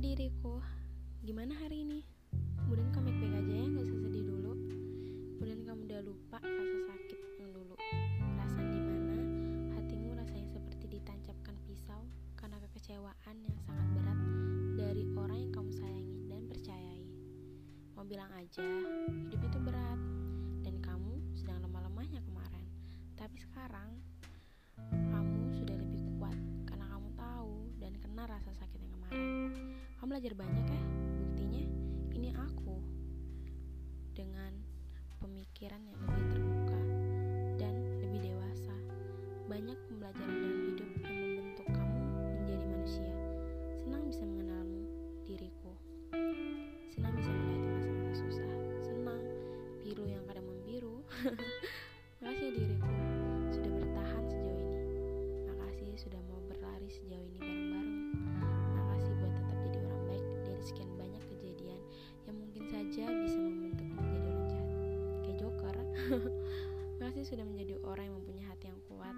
Diriku, gimana hari ini? Kemudian kamu baik-baik aja ya, gak usah sedih dulu. Kemudian kamu udah lupa rasa sakit yang dulu. Perasaan di mana hatimu rasanya seperti ditancapkan pisau Karena kekecewaan yang sangat berat dari orang yang kamu sayangi dan percayai. Mau bilang aja, hidup itu berat. Belajar banyak ya. Buktinya ini aku dengan pemikiran yang lebih terbuka dan lebih dewasa. Banyak pembelajaran dalam hidup yang membentuk kamu menjadi manusia. Senang bisa mengenalmu, diriku. Senang bisa melihat masa-masa susah. Senang biru yang kadang membiru. Masih sudah menjadi orang yang mempunyai hati yang kuat.